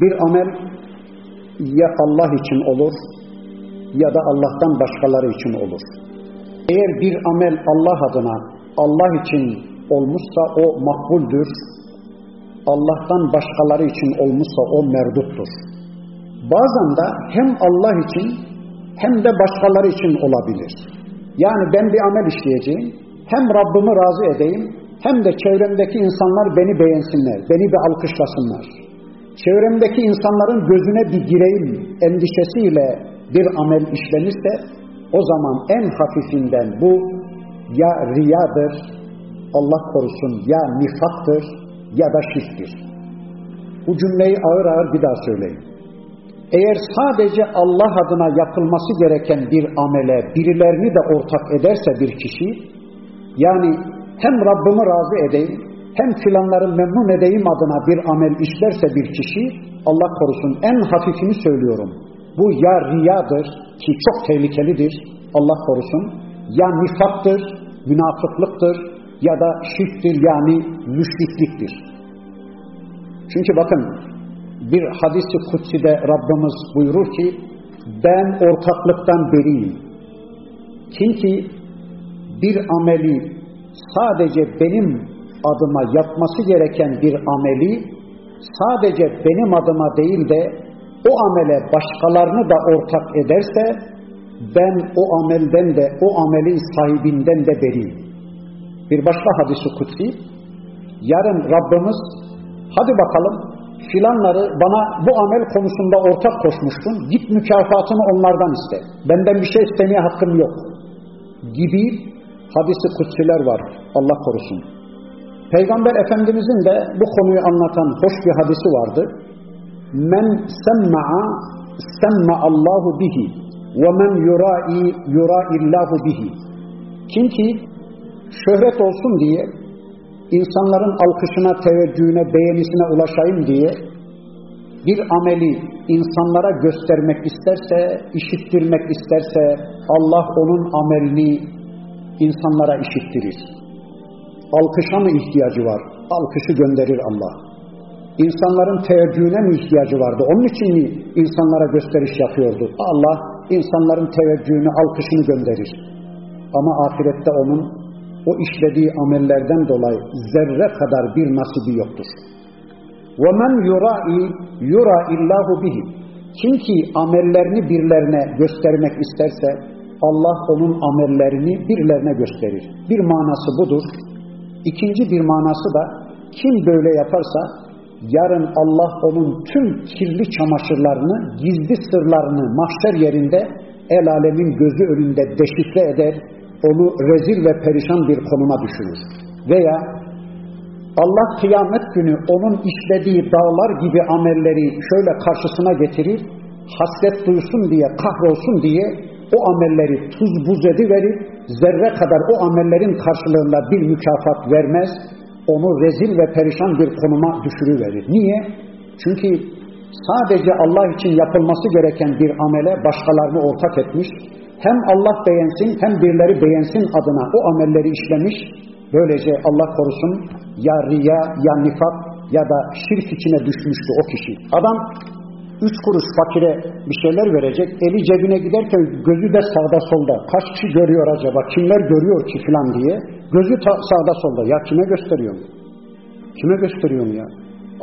Bir amel ya Allah için olur ya da Allah'tan başkaları için olur. Eğer bir amel Allah adına Allah için olmuşsa o makbuldür. Allah'tan başkaları için olmuşsa o merduttur. Bazen de hem Allah için hem de başkaları için olabilir. Yani ben bir amel işleyeceğim, hem Rabbimi razı edeyim, hem de çevremdeki insanlar beni beğensinler, beni bir alkışlasınlar. Çevremdeki insanların gözüne bir gireyim endişesiyle bir amel işlenirse, o zaman en hafifinden bu ya riyadır, Allah korusun ya nifaktır ya da şirktir. Bu cümleyi ağır ağır bir daha söyleyeyim. Eğer sadece Allah adına yapılması gereken bir amele birilerini de ortak ederse bir kişi, yani hem Rabbimi razı edeyim, hem filanları memnun edeyim adına bir amel işlerse bir kişi, Allah korusun en hafifini söylüyorum. Bu ya riyadır ki çok tehlikelidir, Allah korusun, ya nifaktır, münafıklıktır ya da şirktir yani müşrikliktir. Çünkü bakın bir hadisi kutside Rabbimiz buyurur ki ben ortaklıktan beriyim. Kim ki bir ameli sadece benim adıma yapması gereken bir ameli sadece benim adıma değil de o amele başkalarını da ortak ederse ben o amelden de o amelin sahibinden de beriyim. Bir başka hadisi kutsi yarın Rabbimiz hadi bakalım filanları bana bu amel konusunda ortak koşmuştun. Git mükafatını onlardan iste. Benden bir şey istemeye hakkım yok. Gibi hadisi kutsiler var. Allah korusun. Peygamber Efendimizin de bu konuyu anlatan hoş bir hadisi vardı. Men semma'a semma Allahu bihi ve men yurai yuraillahu bihi. Kim ki şöhret olsun diye insanların alkışına, teveccühüne, beğenisine ulaşayım diye bir ameli insanlara göstermek isterse, işittirmek isterse Allah onun amelini insanlara işittirir Alkışa mı ihtiyacı var? Alkışı gönderir Allah. İnsanların teveccühüne mi ihtiyacı vardı? Onun için mi insanlara gösteriş yapıyordu? Allah insanların teveccühünü, alkışını gönderir. Ama ahirette onun o işlediği amellerden dolayı zerre kadar bir nasibi yoktur. وَمَنْ يُرَائِ يُرَا illahu bihi. Kim ki amellerini birilerine göstermek isterse Allah onun amellerini birilerine gösterir. Bir manası budur. İkinci bir manası da kim böyle yaparsa yarın Allah onun tüm kirli çamaşırlarını, gizli sırlarını mahşer yerinde el alemin gözü önünde deşifre eder, onu rezil ve perişan bir konuma düşürür. Veya Allah kıyamet günü onun işlediği dağlar gibi amelleri şöyle karşısına getirir, hasret duysun diye, kahrolsun diye o amelleri tuz buz ediverir, zerre kadar o amellerin karşılığında bir mükafat vermez, onu rezil ve perişan bir konuma düşürüverir. Niye? Çünkü sadece Allah için yapılması gereken bir amele başkalarını ortak etmiş, hem Allah beğensin hem birileri beğensin adına o amelleri işlemiş, böylece Allah korusun ya riya ya nifak ya da şirk içine düşmüştü o kişi. Adam üç kuruş fakire bir şeyler verecek, eli cebine giderken gözü de sağda solda. Kaç kişi görüyor acaba, kimler görüyor ki filan diye. Gözü sağda solda. Ya kime gösteriyorum? Kime gösteriyorum ya?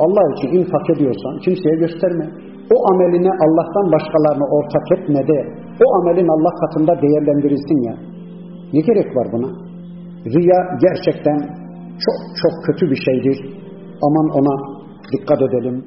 Allah için infak ediyorsan kimseye gösterme. O ameline Allah'tan başkalarını ortak etme de o amelin Allah katında değerlendirilsin ya. Ne gerek var buna? Riya gerçekten çok çok kötü bir şeydir. Aman ona dikkat edelim.